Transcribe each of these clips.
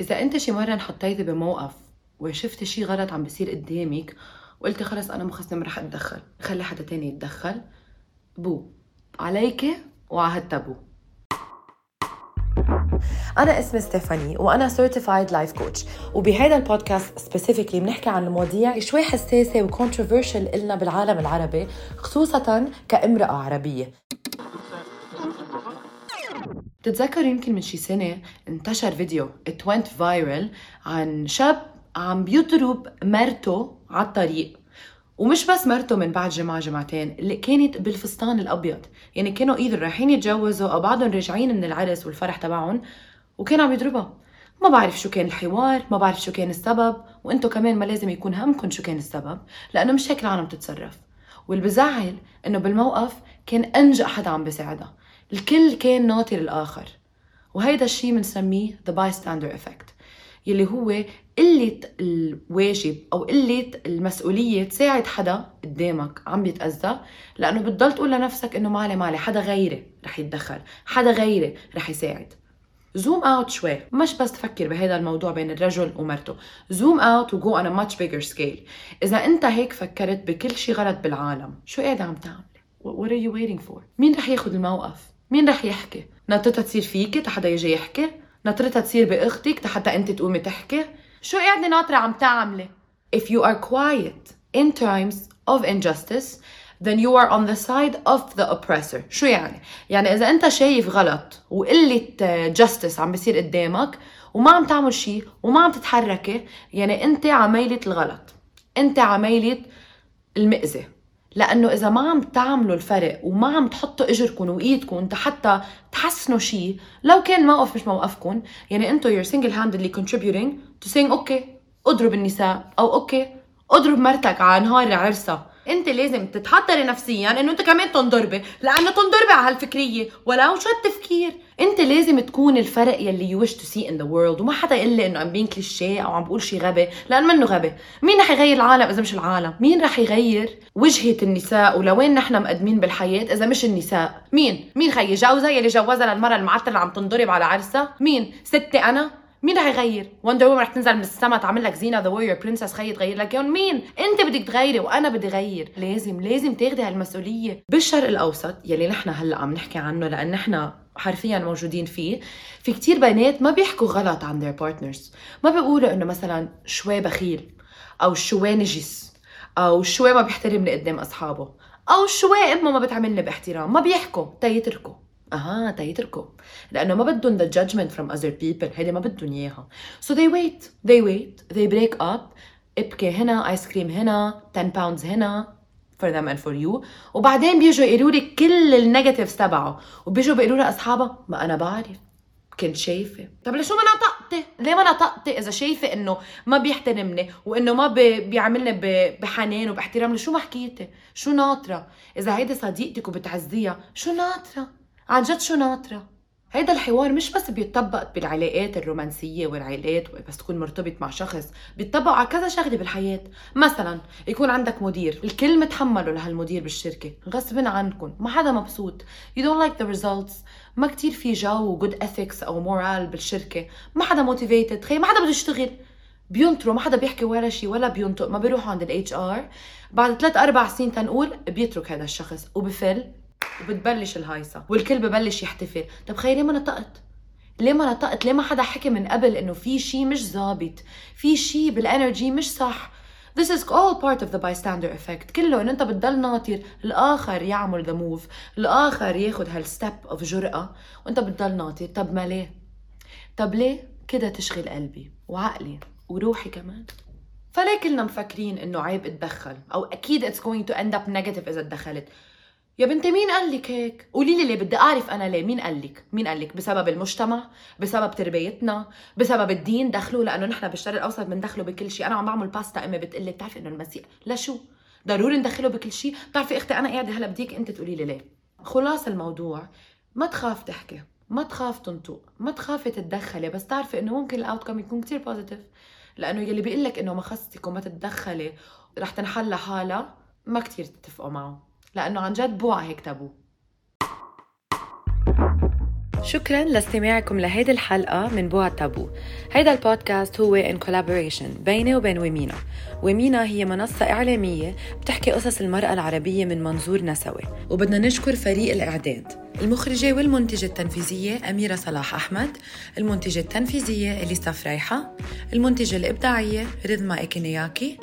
إذا أنت شي مرة انحطيتي بموقف وشفتي شي غلط عم بيصير قدامك وقلتي خلص أنا ما خصني ما رح أتدخل خلي حدا تاني يتدخل بو. عليك وعهدت بو أنا اسمي ستيفاني وأنا certified life coach وبهذا البودكاست specifically بنحكي عن المواضيع شوي حساسة و controversial إلنا بالعالم العربي خصوصا كامرأة عربية. بتتذكر يمكن من شي سنة انتشر فيديو ات went viral عن شاب عم بيضرب مرته على الطريق ومش بس مرته من بعد جمعة جمعتين اللي كانت بالفستان الأبيض. يعني كانوا إيذر رايحين يتجوزوا أو بعدهم راجعين من العرس والفرح تبعهم وكان عم يضربها ما بعرف شو كان الحوار ما بعرف شو كان السبب وإنتو كمان ما لازم يكون همكم شو كان السبب لأنه مش هيك العالم تتصرف. واللي بزعل إنه بالموقف كان عن جد حدا عم بيساعدها الكل كان ناطر الآخر. وهيدا الشيء بنسميه the bystander effect يلي هو قلة الواجب أو قلة المسؤولية تساعد حدا قدامك عم بيتأذى لأنه بتضل تقول لنفسك إنه مالي مالي حدا غيري رح يتدخل حدا غيري رح يساعد. zoom out شوي مش بس تفكر بهذا الموضوع بين الرجل ومرته. zoom out و go on a much bigger scale. إذا أنت هيك فكرت بكل شيء غلط بالعالم شو قاعد عم تعمل؟ What are you waiting for مين رح ياخد الموقف؟ مين رح يحكي؟ نطرتها تصير فيكي حدا يجي يحكي؟ نطرتها تصير بأختك حتى أنت تقومي تحكي؟ شو قاعدة ناطرة عم تعملي؟ If you are quiet in times of injustice then you are on the side of the oppressor. شو يعني؟ يعني إذا أنت شايف غلط وقلة justice عم بيصير قدامك وما عم تعمل شيء وما عم تتحركي يعني أنت عميله الغلط. أنت عميله المئزه لأنه إذا ما عم تعملوا الفرق وما عم تحطوا إجركم وإيدكم أنت حتى تحسنوا شيء لو كان الموقف مش موقفكم يعني أنتم you're single handedly contributing to saying okay اضرب النساء أو okay اضرب مرتك على نهار عرسها انت لازم تتحضري نفسيا إنه انت كمان تنضربي لأنه تنضربي على هالفكرية ولو شو التفكير انت لازم تكون الفرق يلي you wish to see in the world وما حدا يقول لي إنه عم بين كليشيه أو عم بقول شيء غبي لأن منه غبي. مين رح يغير العالم إذا مش العالم؟ مين رح يغير وجهة النساء؟ ولوين نحن مقدمين بالحياة إذا مش النساء؟ مين؟ مين خيي جوزها يلي جوزها للمرة المعترة اللي عم تنضرب على عرسها؟ مين؟ ستي أنا؟ مين رح يغير؟ Wonder Woman رح تنزل من السما تعمل لك Xena the warrior princess خيي تغير لك إياهم. مين؟ أنت بدك تغيري وأنا بدي غير، لازم لازم تاخدي هالمسؤولية، بالشرق الأوسط يلي نحن هلأ عم نحكي عنه لأن نحن حرفيا موجودين فيه في كتير بنات ما بيحكوا غلط عن their partners. ما بيقولوا إنه مثلا شوي بخيل أو شوي نجس أو شوي ما بيحترمني قدام أصحابه أو شوي امه ما بتعاملني باحترام. ما بيحكوا تيتركوا. أها تيتركوا لأنه ما بدهم the judgment from other people هيدي ما بدهم إياها so they wait they wait they break up إبكي هنا ايس كريم هنا 10 pounds هنا for them and for you وبعدين بيجوا يقولوا لي كل ال negatives تبعه وبيجوا بيقولوا لي اصحابها ما أنا بعرف كنت شايفة طب ليش ما نطقتي؟ ليه ما نطقتي إذا شايفة إنه ما بيحترمني وإنه ما بي بيعاملني بحنان وباحترام شو ما حكيتي؟ شو ناطرة؟ إذا هيدي صديقتك وبتعزيها شو ناطرة؟ عن جد شو ناطرة؟ هيدا الحوار مش بس بيطبق بالعلاقات الرومانسية والعائلات بس تكون مرتبط مع شخص بيطبق على كذا شغلة بالحياة. مثلا يكون عندك مدير الكل متحمله لهالمدير بالشركة غصب عنكم ما حدا مبسوط. You don't like the results. ما كتير في جو good ethics أو morale بالشركة. ما حدا motivated. خي ما حدا بده يشتغل. بينطروا ما حدا بيحكي ولا شيء ولا بينطق. ما بيروحوا عند ال HR بعد ثلاث أربع سنين تنقول بيترك هذا الشخص وبفل. وبتبلش الهايصة والكل ببلش يحتفل. طب خيي ليه ما نطقت؟ ليه ما نطقت؟ ليه ما حدا حكي من قبل إنه في شيء مش ظابط؟ في شيء بال energy مش صح. This is all part of the bystander effect. كله إنه أنت بتضل ناطر. الآخر يعمل the move الآخر ياخذ هال step of جرأة. وأنت بتضل ناطر. طب ما ليه؟ طب ليه كده تشغل قلبي وعقلي وروحي كمان؟ فليه كلنا مفكرين إنه عيب اتدخل؟ أو أكيد it's going to end up negative إذا اتدخلت. يا بنتي مين قال لك هيك؟ قولي لي ليه بدي أعرف أنا ليه مين قال لك؟ مين قال لك؟ بسبب المجتمع؟ بسبب تربيتنا؟ بسبب الدين دخلوا لأنه نحن بالشرق الأوسط بندخله بكل شيء، أنا عم بعمل باستا أمي بتقول لي بتعرفي إنه المسيح لشو؟ ضروري ندخله بكل شيء، بتعرفي أختي أنا قاعدة هلا بديك أنت تقولي لي ليه؟ خلاص الموضوع ما تخاف تحكي، ما تخاف تنطق، ما تخافي تتدخلي بس تعرفي إنه ممكن ال outcome يكون كثير positive لأنه يلي بيقول لك إنه ما خصتك وما تتدخلي رح تنحل لحالها ما كثير تتفقوا معه لأنه عن جد بوعى هيك تابو. شكرا لاستماعكم لهيدي الحلقة من بوع تابو هيدا البودكاست هو in collaboration بيني وبين ويمينا. ومينا هي منصة إعلامية بتحكي قصص المرأة العربية من منظور نسوي. وبدنا نشكر فريق الإعداد. المخرجة والمنتجة التنفيذية أميرة صلاح أحمد المنتجة التنفيذية إليسا فريحة المنتجة الإبداعية رضما إكينياكي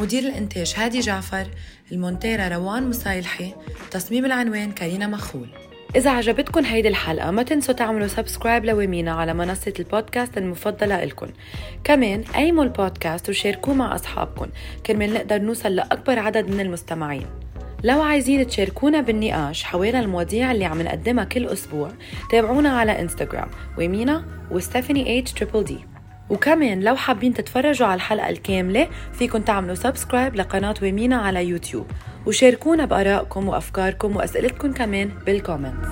مدير الإنتاج هادي جعفر المونتيرة روان مصايلحي تصميم العنوان كارينا مخول. إذا عجبتكم هيدي الحلقة ما تنسوا تعملوا subscribe لويمينا على منصة البودكاست المفضلة إلكم كمان قيموا البودكاست وشاركوه مع أصحابكم كرمال نقدر نوصل لأكبر عدد من المستمعين. لو عايزين تشاركونا بالنقاش حوالين المواضيع اللي عم نقدمها كل أسبوع تابعونا على إنستغرام ويمينا وستيفاني H triple D وكمان لو حابين تتفرجوا على الحلقة الكاملة فيكن تعملوا subscribe لقناة ويمينا على يوتيوب. وشاركونا بآرائكم وأفكاركم وأسئلتكم كمان بالكومنتس